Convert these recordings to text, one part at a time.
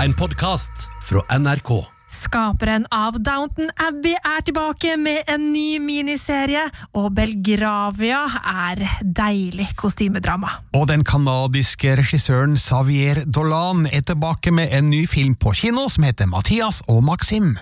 En podkast fra NRK. Skaperen av Downton Abbey er tilbake med en ny miniserie, og Belgravia er deilig kostymedrama. Og den kanadiske regissøren Xavier Dolan er tilbake med en ny film på kino som heter Mathias og Maxim.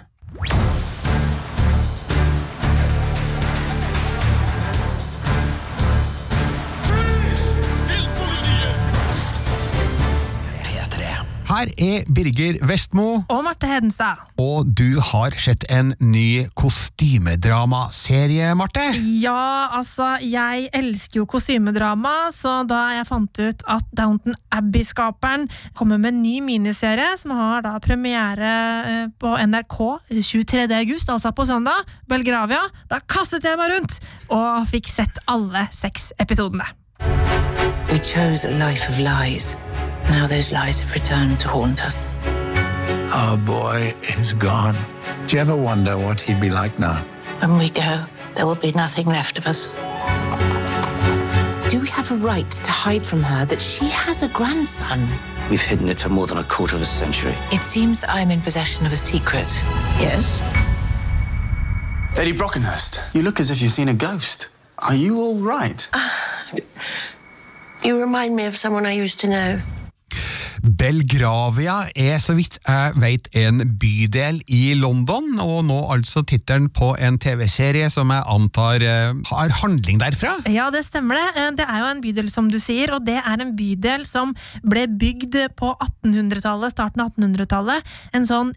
Her er Birger Vestmo, Og Marte Hedenstad. og du har sett en ny kostymedramaserie, Marte. Ja, altså, jeg elsker jo kostymedrama, så da jeg fant ut at Downton Abbey-skaperen kommer med en ny miniserie, som har da premiere eh, på NRK 23. august, altså på søndag, Belgravia, da kastet jeg meg rundt og fikk sett alle seks episodene. We chose a life of lies. Now those lies have returned to haunt us. Our boy is gone. Do you ever wonder what he'd be like now? When we go, there will be nothing left of us. Do we have a right to hide from her that she has a grandson? We've hidden it for more than a quarter of a century. It seems I'm in possession of a secret. Yes? Lady Brockenhurst, you look as if you've seen a ghost. Are you all right? Ah, you remind me of someone I used to know. Belgravia er så vidt jeg vet en bydel i London, og nå altså tittelen på en TV-serie som jeg antar eh, har handling derfra. Ja, det stemmer det. Eh, Det er jo en bydel, som du sier, og det er en bydel som ble bygd på 1800-tallet, starten av 1800-tallet. En sånn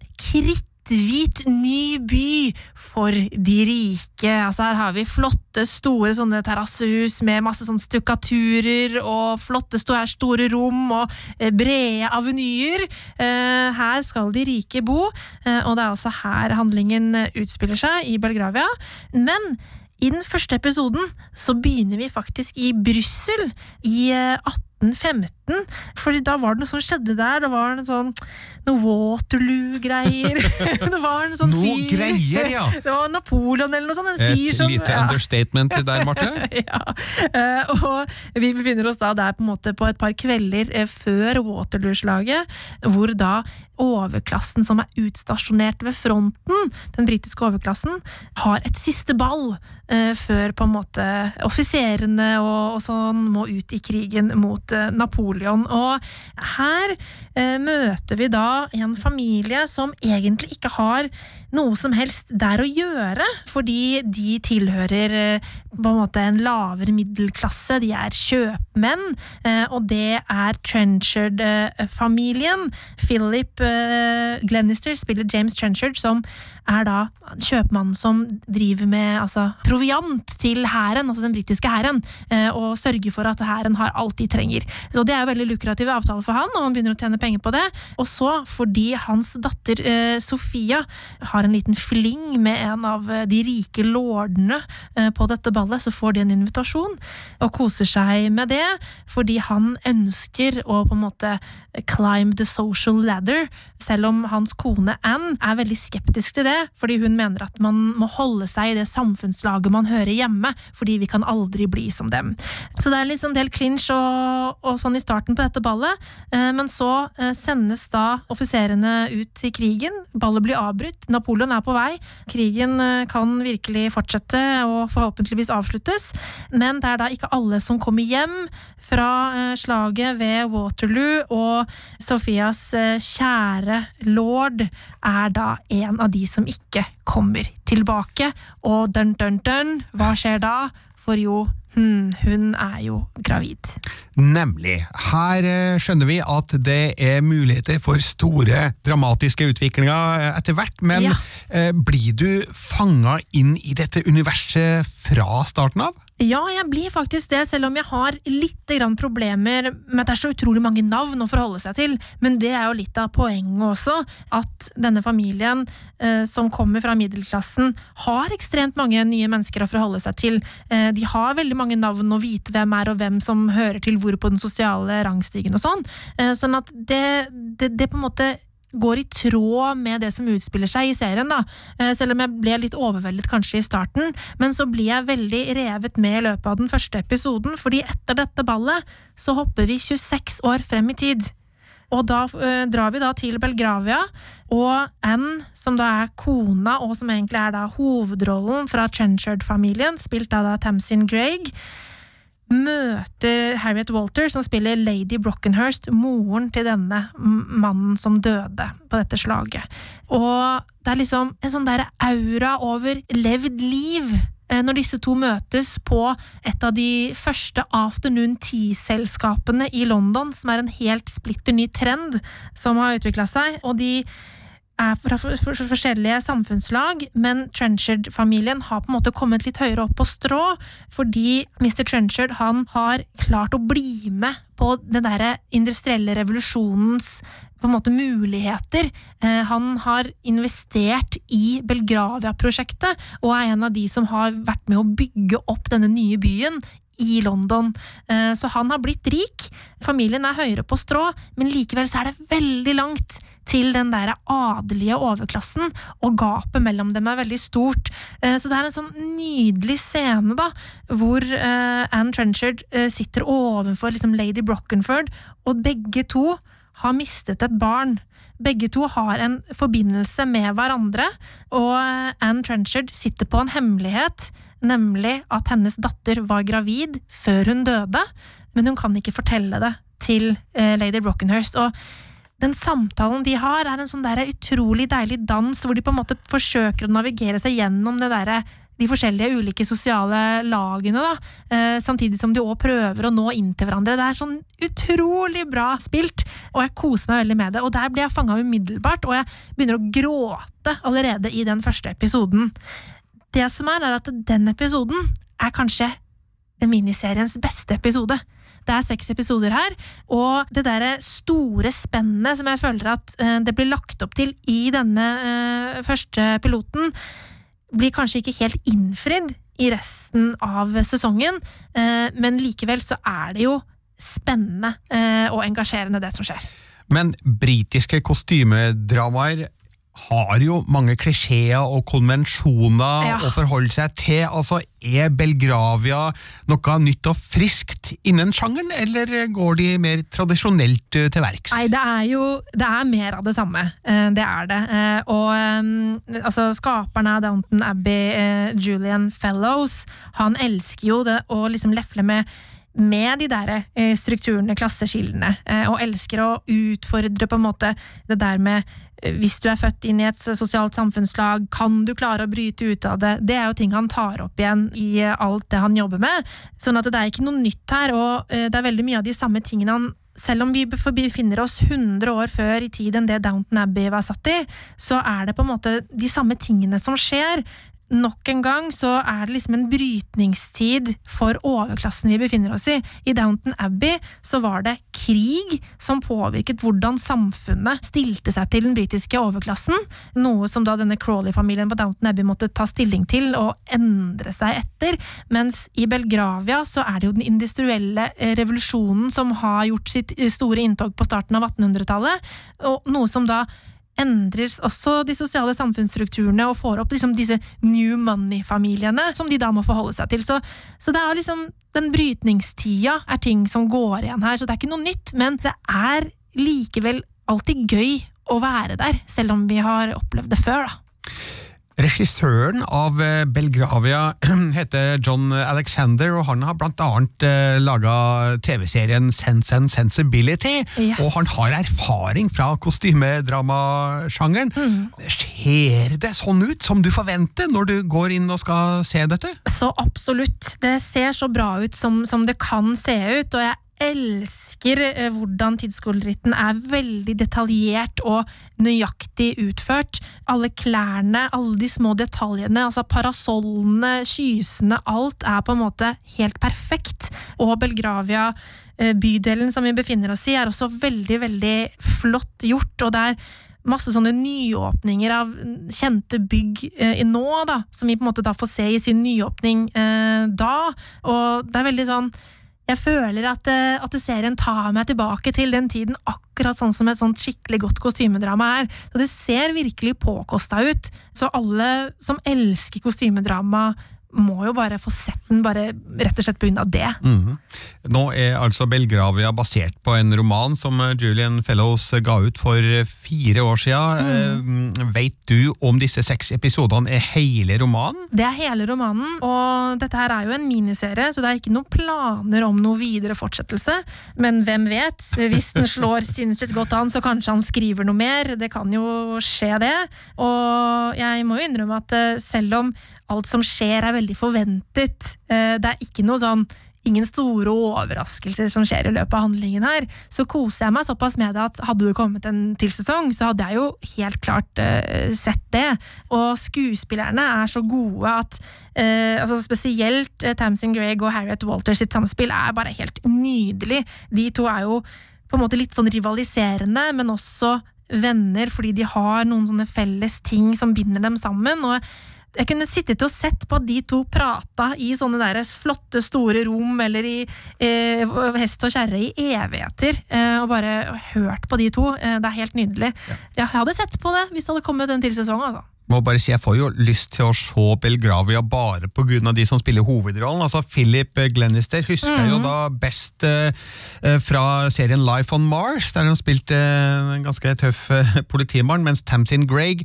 hvit, ny by for de rike. Altså Her har vi flotte, store sånne terrassehus med masse sånn stukkaturer og flotte, store rom og eh, brede avenyer. Eh, her skal de rike bo, eh, og det er altså her handlingen utspiller seg, i Belgravia. Men i den første episoden så begynner vi faktisk i Brussel i 18 1915. fordi da var det noe som skjedde der. Det var en sånn noe Waterloo-greier. det var en sånn noe fyr greier, ja. Det var Napoleon eller noe sånt. En fyr Et som, lite ja. understatement der, Marte. ja. Eh, og vi befinner oss da der på, en måte på et par kvelder eh, før Waterloo-slaget, hvor da overklassen som er utstasjonert ved fronten, den britiske overklassen, har et siste ball eh, før på en måte offiserene og, og sånn må ut i krigen mot eh, Napoleon. Og her eh, møter vi da en familie som egentlig ikke har noe som helst der å gjøre, fordi de tilhører eh, på en måte en lavere middelklasse, de er kjøpmenn, eh, og det er Trenchard-familien. Philip eh, Glenister spiller James Trenchard, som er da kjøpmannen som driver med altså, proviant til hæren, altså den britiske hæren, eh, og sørger for at hæren har alt de trenger. Så det er veldig lukrative avtaler for han, og han begynner å tjene penger på det. Og så, fordi hans datter eh, Sofia har en liten fling med en av eh, de rike lordene på dette ballet, så får de en invitasjon og koser seg med det, fordi han ønsker å på en måte climb the social ladder, selv om hans kone Anne er veldig skeptisk til det, fordi hun mener at man må holde seg i det samfunnslaget man hører hjemme, fordi vi kan aldri bli som dem. Så det er litt sånn del clinch og, og sånn i starten på dette ballet, eh, men så eh, sendes da offiserene ut i krigen, ballet blir avbrutt, Napoleon er på vei, krigen eh, kan virkelig fortsette og forhåpentligvis avsluttes, men det er da ikke alle som kommer hjem fra slaget ved Waterloo, og Sofias kjære lord er da en av de som ikke kommer tilbake. Og dun, dun, dun, hva skjer da? For jo, hmm, hun er jo gravid. Nemlig. Her eh, skjønner vi at det er muligheter for store dramatiske utviklinger eh, etter hvert, men Ja. eh, blir du fanga inn i dette universet fra starten av? Ja, jeg blir faktisk det, selv om jeg har litt problemer med at det er så utrolig mange navn å forholde seg til. Men det er jo litt av poenget også, at denne familien eh, som kommer fra middelklassen, har ekstremt mange nye mennesker å forholde seg til. Eh, de har veldig mange navn å vite hvem er, og hvem som hører til hvor på den sosiale rangstigen og sånn. Eh, sånn at det, det, det på en måte går i tråd med det som utspiller seg i serien, da. Eh, Selv om jeg ble litt overveldet kanskje i starten, men så blir jeg veldig revet med i løpet av den første episoden, fordi etter dette ballet så hopper vi 26 år frem i tid. Og da eh, drar vi da til Belgravia, og Anne, som da er kona, og som egentlig er da hovedrollen fra Trenchard-familien, spilt av da Tamsin Greig, møter Harriet Walter, som spiller Lady Brockenhurst, moren til denne mannen som døde på dette slaget. Og det er liksom en sånn der aura over levd liv eh, når disse to møtes på et av de første afternoon tea-selskapene i London, som er en helt splitter ny trend som har utvikla seg. og de er fra for, for, for forskjellige samfunnslag, men Trenchard-familien har på en måte kommet litt høyere opp på strå, fordi Mr. Trenchard han har klart å bli med på den derre industrielle revolusjonens på en måte muligheter. Eh, han har investert i Belgravia-prosjektet, og er en av de som har vært med å bygge opp denne nye byen i London. Eh, Så han har blitt rik. Familien er høyere på strå, men likevel så er det veldig langt til den der adelige overklassen, og gapet mellom dem er veldig stort. Eh, Så det er en sånn nydelig scene, da, hvor eh, Anne Trenchard sitter overfor liksom Lady Brockenford, og begge to har mistet et barn. Begge to har en forbindelse med hverandre, og Anne Trenchard sitter på en hemmelighet, nemlig at hennes datter var gravid før hun døde, men hun kan ikke fortelle det til eh, Lady Brockenhurst. Og den samtalen de har, er en sånn der utrolig deilig dans, hvor de på en måte forsøker å navigere seg gjennom det derre de forskjellige ulike sosiale lagene, da, eh, samtidig som de òg prøver å nå inn til hverandre. Det er sånn utrolig bra spilt, og jeg koser meg veldig med det. Og der blir jeg fanga umiddelbart, og jeg begynner å gråte allerede i den første episoden. Det som er, er at den episoden er kanskje miniseriens beste episode. Det er seks episoder her, og det derre store spennet som jeg føler at eh, det blir lagt opp til i denne eh, første piloten, blir kanskje ikke helt innfridd i resten av sesongen, eh, men likevel så er det jo spennende og engasjerende, det som skjer. Men britiske kostymedramaer har jo mange klisjeer og konvensjoner Ja. å forholde seg til. Altså, Er Belgravia noe nytt og friskt innen sjangeren, eller går de mer tradisjonelt eh, til verks? Nei, det er jo det er mer av det samme. Eh, Det er det. Eh, Og altså, skaperen av Downton Abbey, Julian Fellows, han elsker jo det å liksom lefle med med de der eh, strukturene, klasseskillene, eh, og elsker å utfordre på en måte det der med eh, hvis du er født inn i et sosialt samfunnslag, kan du klare å bryte ut av det? Det er jo ting han tar opp igjen i alt det han jobber med. Sånn at det er ikke noe nytt her, og det er veldig mye av de samme tingene han selv om vi befinner oss 100 år før i tid enn det Downton Abbey var satt i, så er det på en måte de samme tingene som skjer. Nok en gang så er det liksom en brytningstid for overklassen vi befinner oss i. I Downton Abbey så var det krig som påvirket hvordan samfunnet stilte seg til den britiske overklassen, noe som da denne Crawley-familien på Downton Abbey måtte ta stilling til og endre seg etter, mens i Belgravia så er det jo den industrielle eh, revolusjonen som har gjort sitt eh, store inntog på starten av 1800-tallet, og noe som da endres også de sosiale samfunnsstrukturene og får opp liksom disse new money-familiene, som de da må forholde seg til. Så, så det er liksom den brytningstida er ting som går igjen her, så det er ikke noe nytt, men det er likevel alltid gøy å være der, selv om vi har opplevd det før, da. Regissøren av eh, Belgravia heter John Alexander, og han har blant annet eh, laga TV-serien Sense and Sensibility. Yes. Og han har erfaring fra kostymedramasjangeren. Ser det sånn ut som du forventer når du går inn og skal se dette? Så absolutt. Det ser så bra ut som, som det kan se ut, og jeg elsker eh, hvordan tidsskoleritten er veldig detaljert og nøyaktig utført. Alle klærne, alle de små detaljene, altså parasollene, skysene, alt er på en måte helt perfekt. Og Belgravia, eh, bydelen som vi befinner oss i, er også veldig, veldig flott gjort, og det er masse sånne nyåpninger av kjente bygg eh, nå, da, som vi på en måte da får se i sin nyåpning eh, da. Og det er veldig sånn jeg føler at, eh, at serien tar meg tilbake til den tiden, akkurat sånn som et sånt skikkelig godt kostymedrama er. Så det ser virkelig påkosta ut. Så alle som elsker kostymedrama, må jo bare få sett den, bare rett og slett pga. det. det. Mhm. Nå er altså Belgravia basert på en roman som eh, Julian Fellows ga ut for fire år siden. Eh, Vet du om disse seks episodene er hele romanen? Det er hele romanen, og dette her er jo en miniserie, så det er ikke noen planer om noe videre fortsettelse. Men hvem vet? Hvis den slår sinnssykt godt an, så kanskje han skriver noe mer. Det kan jo skje, det. Og jeg må jo innrømme at eh, selv om alt som skjer er veldig forventet, eh, det er ikke noe sånn Ingen store overraskelser som skjer i løpet av handlingen her. Så koser jeg meg såpass med det at hadde det kommet en til sesong, så hadde jeg jo helt klart eh, sett det. Og skuespillerne er så gode at Uh, altså Spesielt uh, Tamsin Greg og Harriet Walters sitt samspill er bare helt nydelig. De to er jo på en måte litt sånn rivaliserende, men også venner fordi de har noen sånne felles ting som binder dem sammen. og jeg kunne sittet og sett på at de to prata i sånne der flotte, store rom eller i eh, hest og kjerre i evigheter, eh, og bare hørt på de to. Eh, det er helt nydelig. Ja. jeg hadde sett på det hvis det hadde kommet en til sesong. altså må bare si, Jeg får jo lyst til å se Belgravia bare pga. de som spiller hovedrollen. Altså Philip Glenister husker jeg jo Mhm. da best eh, eh, fra serien Life on Mars, der han spilte eh, en ganske tøff eh, politimann, mens Tamsin Greig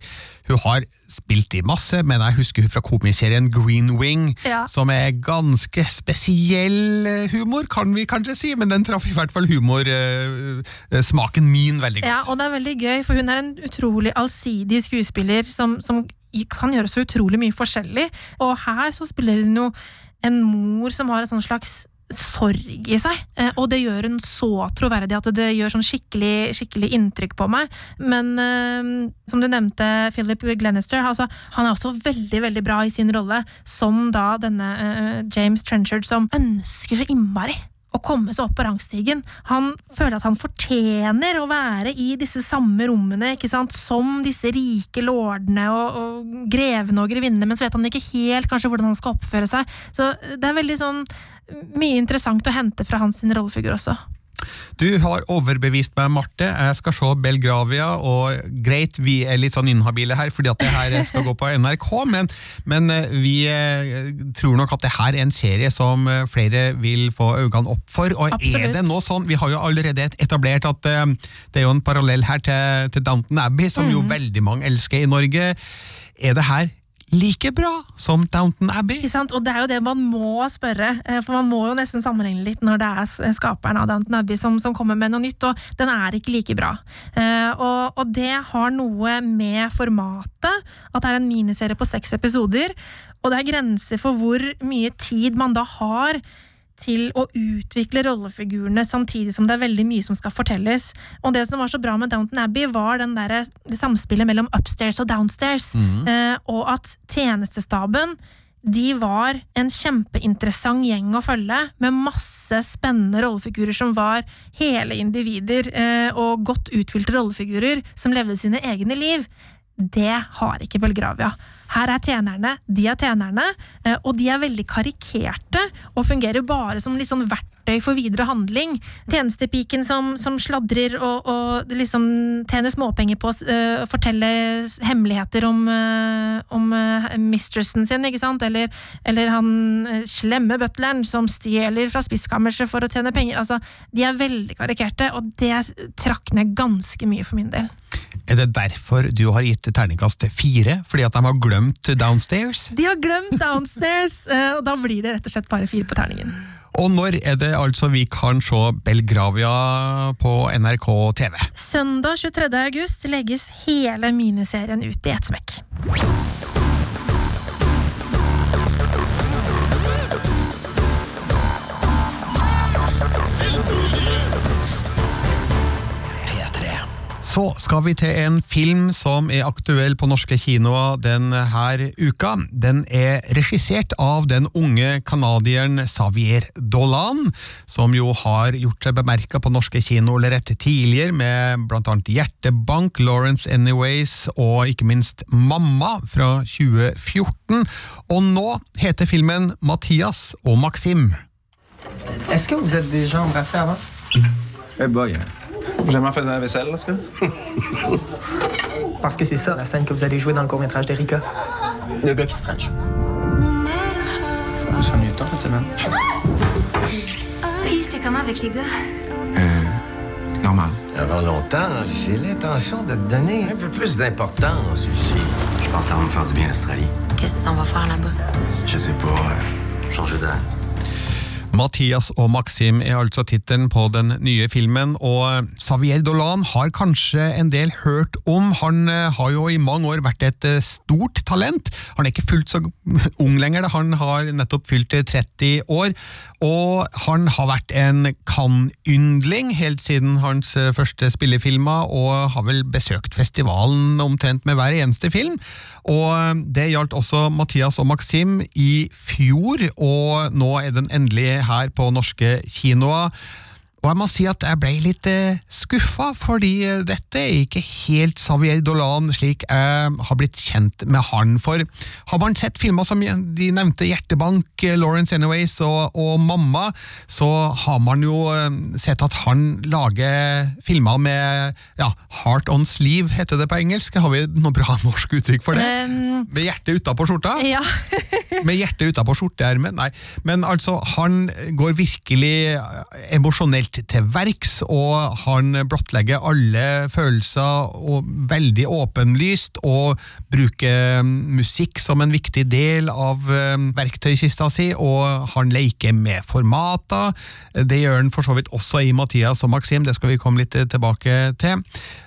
hun har spilt i masse, men jeg husker hun fra komiserien Green Wing, Ja. som er ganske spesiell eh, humor, kan vi kanskje si, men den traff i hvert fall humorsmaken min veldig godt. Ja, og det er veldig gøy, for hun er en utrolig allsidig skuespiller som, som kan gjøre så utrolig mye forskjellig. Og her så spiller hun jo en mor som har et sånn slags sorg i seg, eh, og det gjør hun så troverdig at det gjør sånn skikkelig, skikkelig inntrykk på meg. Men eh, som du nevnte, Philip Glenister, altså, han er også veldig veldig bra i sin rolle som da denne eh, James Trenchard som ønsker så innmari å komme seg opp på rangstigen. Han føler at han fortjener å være i disse samme rommene ikke sant? som disse rike lordene og, og grevene og grevinnene, men så vet han ikke helt kanskje hvordan han skal oppføre seg. Så det er veldig sånn mye interessant å hente fra hans rollefigur også. Du har overbevist meg, Marte. Jeg skal se Belgravia, og greit, vi er litt sånn inhabile her fordi at det her skal gå på NRK, men, men eh, vi eh, tror nok at det her er en serie som eh, flere vil få øynene opp for. Og er det nå sånn, Vi har jo allerede etablert at det er jo en parallell her til, til Downton Abbey, som jo veldig mange elsker i Norge. Er det her like bra som Downton Abbey? Ikke sant? Og det er jo det man må spørre, eh, for man må jo nesten sammenligne litt når det er s- skaperen av Downton Abbey som, som kommer med noe nytt, og den er ikke like bra. Eh, og, og det har noe med formatet, at det er en miniserie på seks episoder, og det er grenser for hvor mye tid man da har til å utvikle rollefigurene samtidig som det er veldig mye som skal fortelles. Og det som var så bra med Downton Abbey, var den der, det samspillet mellom upstairs og downstairs. Eh, og at tjenestestaben de var en kjempeinteressant gjeng å følge, med masse spennende rollefigurer som var hele individer eh, og godt utfylte rollefigurer som levde sine egne liv. Det har ikke Belgravia. Her er tjenerne, de er tjenerne, eh, og de er veldig karikerte og fungerer bare som litt sånn verktøy for videre handling. Tjenestepiken som, som sladrer og, og liksom tjener småpenger på å uh, fortelle hemmeligheter om, uh, om uh, mistressen sin, ikke sant? Eller, eller han slemme butleren som stjeler fra spiskammerset for å tjene penger. Altså, de er veldig karikerte, og det trakk ned ganske mye for min del. Er det derfor du har gitt terningkast fire? Fordi at de har glemt Downstairs? De har glemt Downstairs, eh, og da blir det rett og slett bare fire på terningen. Og når er det altså vi kan se Belgravia på NRK TV? Søndag 23. august legges hele miniserien ut i ett smekk. Så skal vi til en film som er aktuell på norske kinoer denne uka. Den er regissert av den unge canadieren Xavier Dolan, som jo har gjort seg bemerka på norske kinolerret tidligere, med annet Hjertebank, Lawrence Anyways og ikke minst Mamma fra 2014. Og nå heter filmen Mathias og Maxim. Est-ce que vous êtes déjà embrassé avant? Eh boy, j'ai jamais fait la vaisselle, là, ce gars. Parce que c'est ça, la scène que vous allez jouer dans le court-métrage d'Erika. Le gars qui se french. Vous s'ennuyez de temps cette semaine? Oui, c'était comment avec les gars? Euh, normal. Avant longtemps, j'ai l'intention de te donner un peu plus d'importance ici. Je pense que ça va me faire du bien l'Australie. Qu'est-ce qu'on va faire là-bas? Je sais pas. euh, changer d'air. Mathias og Maxim er altså tittelen på den nye filmen, og Xavier Dolan har kanskje en del hørt om. Han eh, har jo i mange år vært et eh, stort talent. Han er ikke fullt så ung lenger, han har nettopp fylt eh, 30 år. Og han har vært en Cannes-yndling helt siden hans eh, første spillefilmer, og har vel besøkt festivalen omtrent med hver eneste film. Og eh, det gjaldt også Mathias og Maxim i fjor, og nå er den endelig her på norske kinoer. Og jeg må si at jeg ble litt eh, skuffa, fordi eh, dette er ikke helt Xavier Dolan slik jeg har blitt kjent med han. For har man sett filmer som de nevnte Hjertebank, eh, Lawrence Anyways og, og Mamma, så har man jo eh, sett at han lager filmer med ja, heart on sleeve, heter det på engelsk. Har vi noe bra norsk uttrykk for det? Um, Med hjertet utapå skjorta? ja. med hjertet utapå skjorteermet. Nei, men altså, han går virkelig eh, til verks, og han blottlegger alle følelser og veldig åpenlyst, og bruker musikk som en viktig del av eh, verktøykista si, og han leker med formater. Det gjør han for så vidt også i Mathias og Maxim, det skal vi komme litt tilbake til.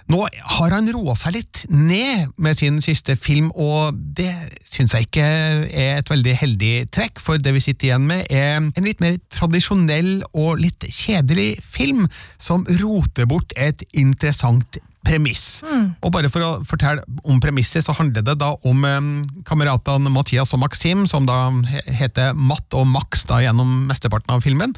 Nå har han roa seg litt ned med sin siste film, og det syns jeg ikke er et veldig heldig trekk, for det vi sitter igjen med er en litt mer tradisjonell og litt kjedelig film, som roter bort et interessant premiss. Og bare for å fortelle om premisset, så handler det da om eh, kameratene Mathias og Maxim, som da heter Matt og Max da gjennom mesteparten av filmen.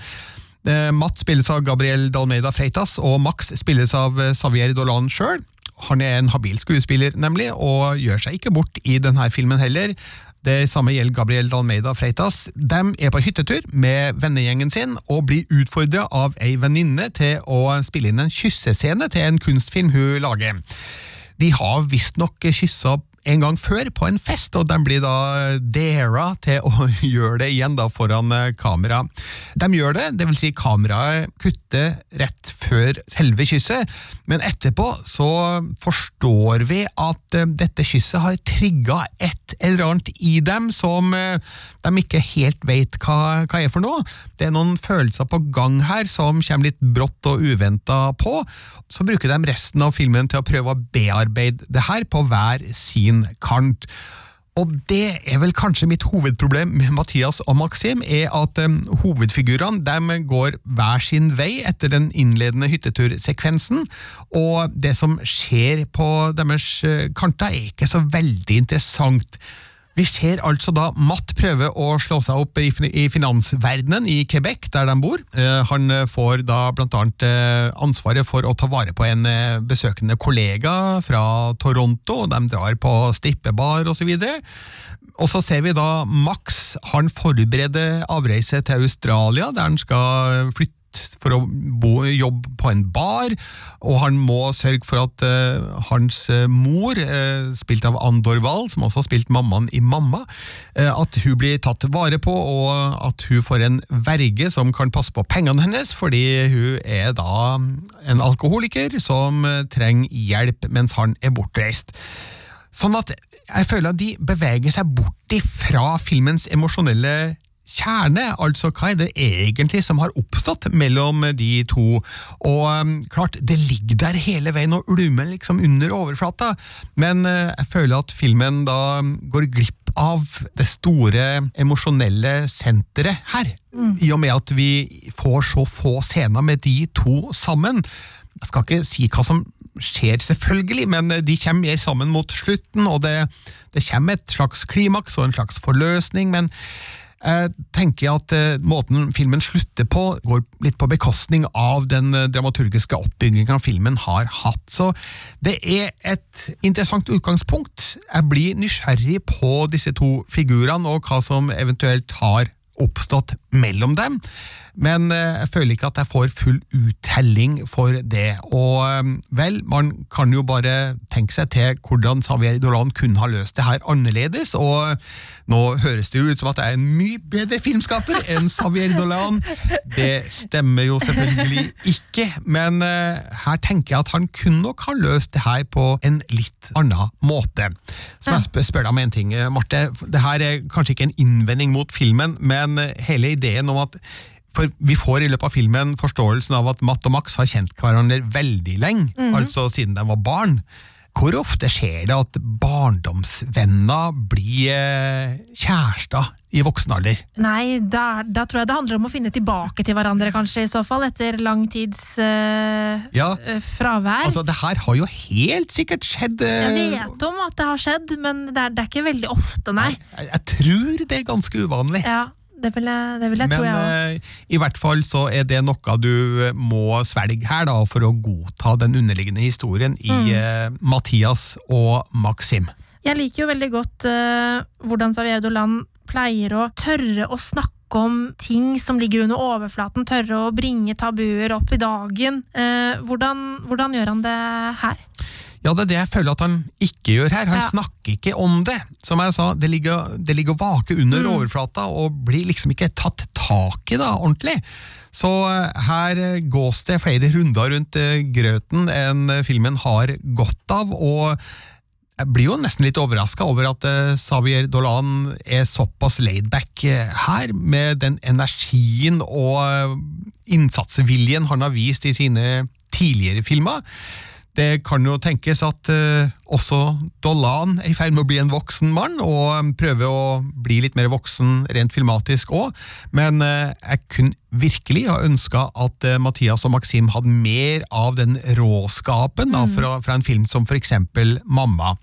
Eh, Matt spilles av Gabriel Dalmeida Freitas, og Max spilles av eh, Xavier Dolan sjøl. Han er en habil skuespiller, nemlig, og gjør seg ikke bort i denne filmen heller. Det samme gjelder Gabriel Dalmeida Freitas. De er på hyttetur med vennegjengen sin, og blir utfordra av ei venninne til å spille inn en kyssescene til en kunstfilm hun lager. De har visstnok kyssa en gang før på en fest, og de blir da dara til å gjøre det igjen da foran eh, kamera. De gjør det, det vil si kameraet kutter rett før selve kysset, men etterpå så forstår vi at eh, dette kysset har trigga et eller annet i dem som eh, de ikke helt vet hva, hva er for noe. Det er noen følelser på gang her som kommer litt brått og uventa på. Så bruker de resten av filmen til å prøve å bearbeide det her på hver sin kant. Og det er vel kanskje mitt hovedproblem med Mathias og Maxim, er at um, hovedfigurene går hver sin vei etter den innledende hyttetursekvensen, og det som skjer på deres eh, kanter er ikke så veldig interessant. Vi ser altså da Matt prøve å slå seg opp i, finansverdenen i Quebec, der de bor. Eh, han eh, får da blant annet eh, ansvaret for å ta vare på en besøkende kollega fra Toronto, de drar på strippebar osv. Og så ser vi da Max, han forbereder avreise til Australia, der han skal flytte for å bo, jobbe på en bar, og han må sørge for at eh, hans eh, mor, eh, spilt av Andor Wahl, som også har spilt mammaen i Mamma, eh, at hun blir tatt vare på, og at hun får en verge som kan passe på pengene hennes, fordi hun er da en alkoholiker som trenger hjelp mens han er bortreist. Sånn at jeg føler at de beveger seg bort ifra filmens emosjonelle kjerne, altså hva er det egentlig som har oppstått mellom de to? Og um, klart, det ligger der hele veien og ulmer liksom under overflata, men uh, jeg føler at filmen da um, går glipp av det store emosjonelle senteret her, i og med at vi får så få scener med de to sammen. Jeg skal ikke si hva som skjer, selvfølgelig, men de kommer mer sammen mot slutten, og det, det kommer et slags klimaks og en slags forløsning, men jeg tenker at eh, måten filmen slutter på, går litt på bekostning av den eh, dramaturgiske oppbygginga filmen har hatt. Så det er et interessant utgangspunkt. Jeg blir nysgjerrig på disse to figurene, og hva som eventuelt har oppstått mellom dem. Men eh, jeg føler ikke at jeg får full uttelling for det. Og eh, vel, man kan jo bare tenke seg til hvordan Xavier Dolan kunne ha løst det her annerledes, og nå høres det jo ut som at jeg er en mye bedre filmskaper enn Xavier Dolan. Det stemmer jo selvfølgelig ikke, men eh, her tenker jeg at han kunne nok ha løst det her på en litt annen måte. Så jeg spør, spør deg om en ting, eh, Marte. Det her er kanskje ikke en innvending mot filmen, men eh, hele ideen om at for Vi får i løpet av filmen forståelsen av at Matt og Max har kjent hverandre veldig lenge, Mhm. altså siden de var barn. Hvor ofte skjer det at barndomsvenner blir eh, kjærester i voksen alder? Nei, da, da tror jeg det handler om å finne tilbake til hverandre, kanskje, i så fall, etter lang tids eh, Ja, eh, fravær. altså Det her har jo helt sikkert skjedd. Øh... jeg vet om at det har skjedd, men det er, det er ikke veldig ofte, nei. jeg, jeg tror det er ganske uvanlig. Ja, det vil jeg, det vil jeg tro, Men jeg òg. eh, i hvert fall så er det noe du eh, må svelge her da, for å godta den underliggende historien i Mm. eh, Mathias og Maxim. Jeg liker jo veldig godt eh, hvordan Xavier Dolan pleier å tørre å snakke om ting som ligger under overflaten, tørre å bringe tabuer opp i dagen. Eh, hvordan, hvordan gjør han det her? Ja, det er det jeg føler at han ikke gjør her. Han Ja. snakker ikke om det. Som jeg sa, det ligger, det ligger vake under Mm. overflata og blir liksom ikke tatt tak i da, ordentlig. Så eh, her gås det flere runder rundt eh, grøten enn eh, filmen har godt av, og jeg blir jo nesten litt overraska over at Xavier Dolan er såpass laidback eh, her, med den energien og innsatsviljen han har vist i sine tidligere filmer. Det kan jo tenkes at eh, også Dolan er i ferd med å bli en voksen mann, og eh, prøver å bli litt mer voksen rent filmatisk òg, men eh, jeg kunne virkelig ha ønska at eh, Mathias og Maxim hadde mer av den råskapen da, fra, fra en film som for eksempel Mamma.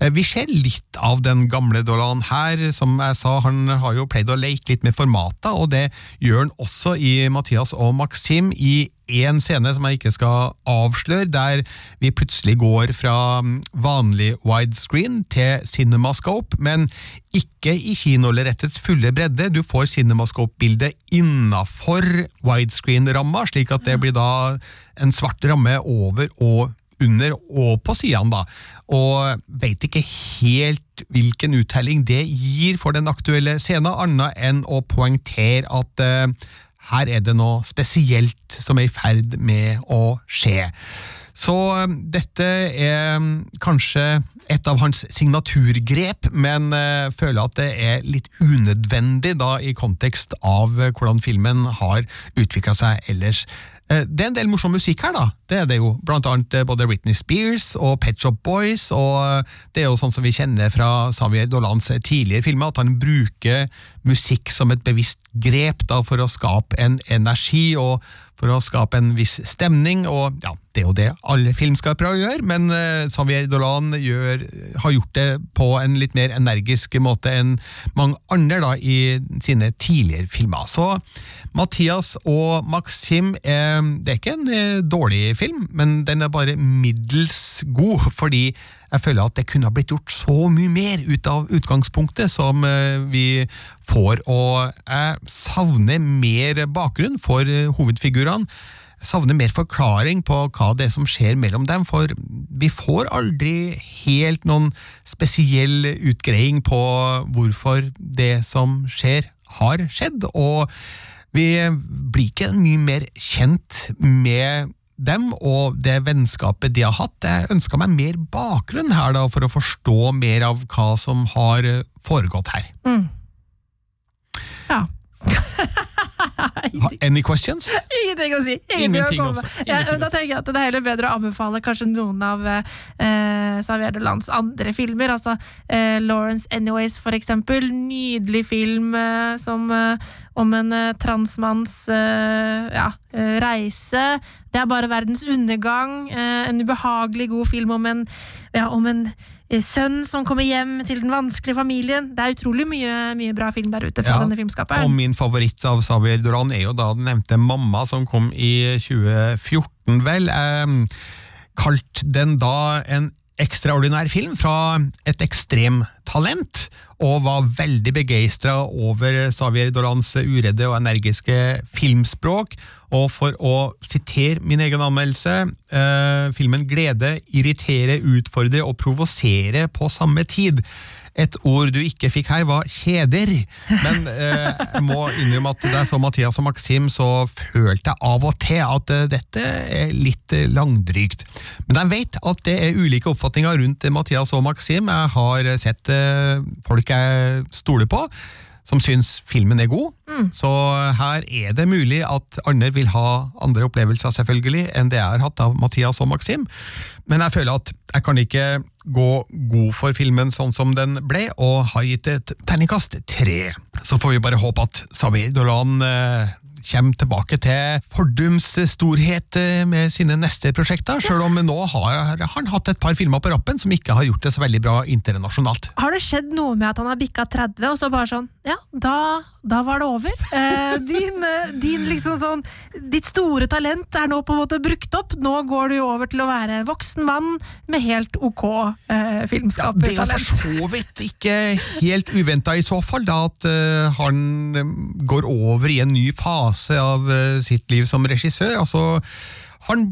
Eh, vi ser litt av den gamle Dolan her, som jeg sa, han har jo pleid å leke litt med formata, og det gjør han også i Mathias og Maxim i en scene som jeg ikke skal avsløre, der vi plutselig går fra mm, vanlig widescreen til cinemascope, men ikke i kinolerretets fulle bredde. Du får cinemascope-bildet innafor widescreen-ramma, slik at det blir da en svart ramme over og under og på sidene, da. Og veit ikke helt hvilken uttelling det gir for den aktuelle scenen, annet enn å poengtere at eh, her er det noe spesielt som er i ferd med å skje. Så eh, dette er mm, kanskje et av hans signaturgrep, men eh, føler at det er litt unødvendig da i kontekst av eh, hvordan filmen har utvikla seg ellers. Eh, Det er en del morsom musikk her, da. Det er det jo. Blant annet eh, både Britney Spears og Pet Shop Boys, og eh, det er jo sånn som vi kjenner fra Xavier Dolans tidligere filmer, at han bruker musikk som et bevisst grep da, for å skape en energi og for å skape en viss stemning, og ja, det er jo det alle filmskapere gjør, men uh, Xavier Dolan gjør, har gjort det på en litt mer energisk måte enn mange andre da, i sine tidligere filmer. Så Mathias og Maxim, eh, det er ikke en eh, dårlig film, men den er bare middels god, fordi jeg føler at det kunne ha blitt gjort så mye mer ut av utgangspunktet som vi får, og jeg savner mer bakgrunn for hovedfigurene. Savner mer forklaring på hva det er som skjer mellom dem, for vi får aldri helt noen spesiell utgreiing på hvorfor det som skjer, har skjedd, og vi blir ikke mye mer kjent med dem og det vennskapet de har hatt. Jeg ønska meg mer bakgrunn her da, for å forstå mer av hva som har foregått her. Mm. Ja. Any questions? Ingenting å si! Ingenting, å. Ja, da tenker jeg at det er heller bedre å anbefale kanskje noen av eh, Xavier Delands andre filmer. Altså eh, Lawrence Anyways, for eksempel. Nydelig film eh, som, eh, om en eh, transmanns eh, ja, eh, reise. Det er bare verdens undergang. Eh, en ubehagelig god film om en, ja, om en eh, sønn som kommer hjem til den vanskelige familien. Det er utrolig mye, mye bra film der ute fra Ja, denne Og min favoritt av Xavier Doran er jo da den nevnte Mamma, som kom i 2014, vel. Eh, kalt den da en ekstraordinær film fra et ekstremtalent, og var veldig begeistra over Xavier Dolans uredde og energiske filmspråk. Og for å sitere min egen anmeldelse, eh, filmen glede, irritere, utfordre og provosere på samme tid. Et ord du ikke fikk her, var kjeder. Men eh, jeg må innrømme at det er så Mathias og Maxim, så følte jeg av og til at eh, dette er litt eh, langdrygt. Men jeg vet at det er ulike oppfatninger rundt Mathias og Maxim. Jeg har sett eh, folk jeg stoler på. Som syns filmen er god, så her er det mulig at andre vil ha andre opplevelser selvfølgelig enn det jeg har hatt av Mathias og Maxim. Men jeg føler at jeg kan ikke gå god for filmen sånn som den ble, og har gitt et terningkast tre. Så får vi bare håpe at Xavier Dolan eh, kommer tilbake til fordums storhet eh, med sine neste prosjekter, sjøl om nå har han hatt et par filmer på rappen som ikke har gjort det så veldig bra internasjonalt. Har det skjedd noe med at han har bikka 30, og så bare sånn Ja, da, da var det over. Eh, din, eh, din liksom sånn Ditt store talent er nå på en måte brukt opp. Nå går du jo over til å være en voksen mann med helt ok eh, Det er for så vidt ikke helt uventa i så fall, da at eh, han eh, går over i en ny fase av eh, sitt liv som regissør. altså han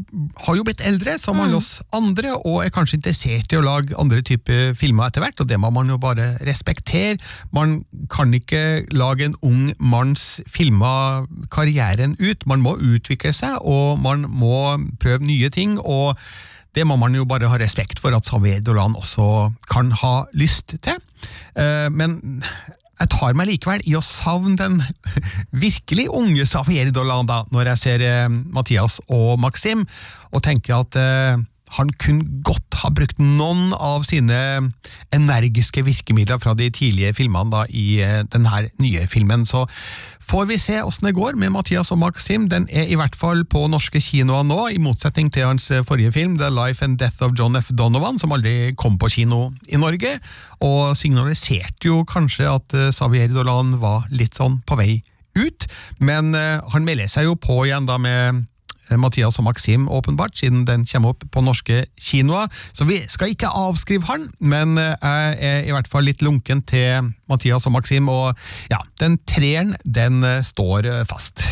har jo blitt eldre, som alle oss andre, og er kanskje interessert i å lage andre typer filmer etter hvert, og det må man jo bare respektere. Man kan ikke lage en ung manns filmer karrieren ut, man må utvikle seg, og man må prøve nye ting. og det må man jo bare ha respekt for at Xavier Dolan også kan ha lyst til. Eh, Men jeg tar meg likevel i å savne den virkelig unge Xavier Dolanda når jeg ser eh, Mathias og Maxim, og tenker at eh, han kunne godt ha brukt noen av sine energiske virkemidler fra de tidlige filmene da, i eh, denne nye filmen. Så får vi se åssen det går med Mathias og Maxim. Den er i hvert fall på norske kinoer nå, i motsetning til hans eh, forrige film, The Life and Death of John F. Donovan, som aldri kom på kino i Norge, og signaliserte jo kanskje at eh, Xavier Dolan var litt sånn på vei ut, men han melder seg jo på igjen da med Mathias og Maxim, åpenbart, siden den kommer opp på norske kinoer. Så vi skal ikke avskrive han, men eh, jeg er i hvert fall litt lunken til Mathias og Maxim, og ja, den treeren, den eh, står eh, fast.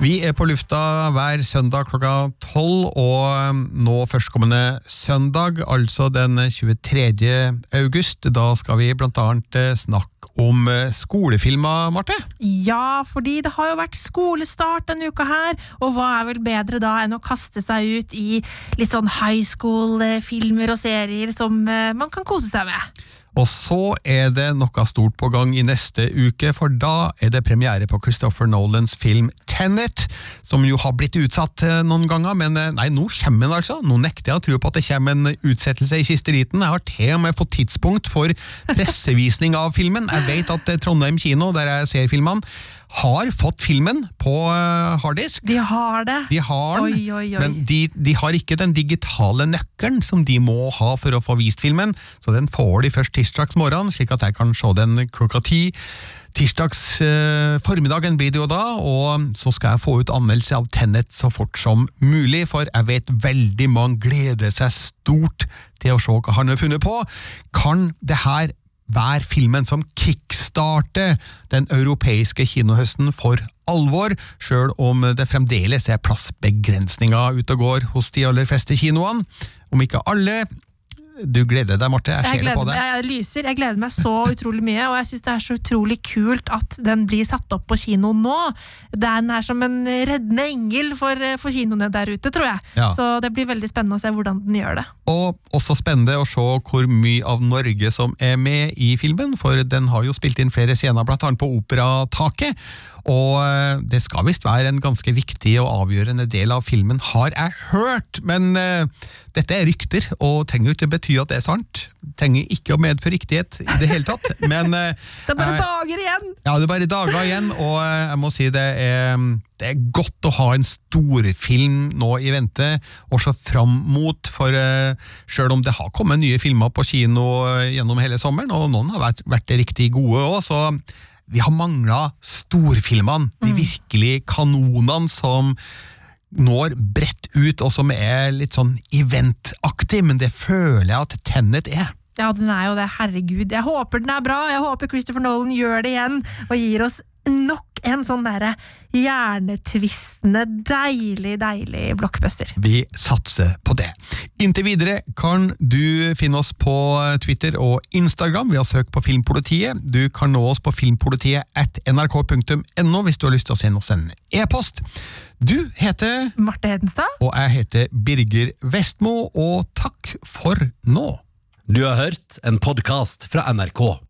Vi er på lufta hver søndag klokka tolv, og um, nå førstkommende søndag, altså den 23. august, da skal vi blant annet eh, snakke om eh, skolefilmer, Marte. Ja, fordi det har jo vært skolestart denne uka her, og hva er vel bedre da enn å kaste seg ut i litt sånn high school-filmer og serier som eh, man kan kose seg med? Og så er det noe stort på gang i neste uke, for da er det premiere på Christopher Nolans film Tenet, som jo har blitt utsatt eh, noen ganger, men eh, nei, nå kommer den altså. Nå nekter jeg å tro på at det kommer en utsettelse i siste liten. Jeg har til og med fått tidspunkt for pressevisning av filmen. Jeg vet at eh, Trondheim kino, der jeg ser filmene, har fått filmen på eh, harddisk. De har det. De har den, Oi, oi, oi. men de, de har ikke den digitale nøkkelen som de må ha for å få vist filmen, så den får de først tirsdags morgen, slik at jeg kan se den klokka ti. Tirsdags eh, formiddagen blir det jo da, og så skal jeg få ut anmeldelse av Tenet så fort som mulig, for jeg vet veldig mange gleder seg stort til å se hva han har funnet på. Kan det her være filmen som kickstarter den europeiske kinohøsten for alvor, sjøl om det fremdeles er plassbegrensninger ute og går hos de aller fleste kinoene. Om ikke alle. Du gleder deg, Marte. Jeg Jeg, ser det på deg. meg- jeg lyser. Jeg gleder meg så utrolig mye, og jeg syns det er så utrolig kult at den blir satt opp på kino nå. Den er som en reddende engel for, for kinoene der ute, tror jeg. Ja. Så det blir veldig spennende å se hvordan den gjør det. Og også spennende å se hvor mye av Norge som er med i filmen, for den har jo spilt inn flere scener, blant annet på Operataket. Og eh, det skal visst være en ganske viktig og avgjørende del av filmen, har jeg hørt. Men uh, dette er rykter, og trenger jo ikke bety at det er sant. Trenger ikke å medføre riktighet i det hele tatt. Men uh, Det er bare jeg- dager igjen! ja, det er bare dager igjen, og uh, jeg må si det er, det er godt å ha en storfilm nå i vente, og se fram mot, for selv om det har kommet nye filmer på kino gjennom hele sommeren, og noen har vært, vært riktig gode òg, så vi har mangla storfilmene, de virkelig kanonene som når bredt ut, og som er litt sånn eventaktig, men det føler jeg at Tennet er. Ja, den er jo det. Herregud. Jeg håper den er bra. Jeg håper Christopher Nolan gjør det igjen og gir oss nok en sånn derre hjernetvistende, deilig, deilig blockbuster. Vi satser på det. Inntil videre kan du finne oss på Twitter og Instagram Vi har søkt på Filmpolitiet. Du kan nå oss på filmpolitiet at nrk.no hvis du har lyst til å sende oss en e-post. Du heter Marte Hedenstad. Og jeg heter Birger Vestmo, og takk for nå. Du har hørt en podkast fra NRK.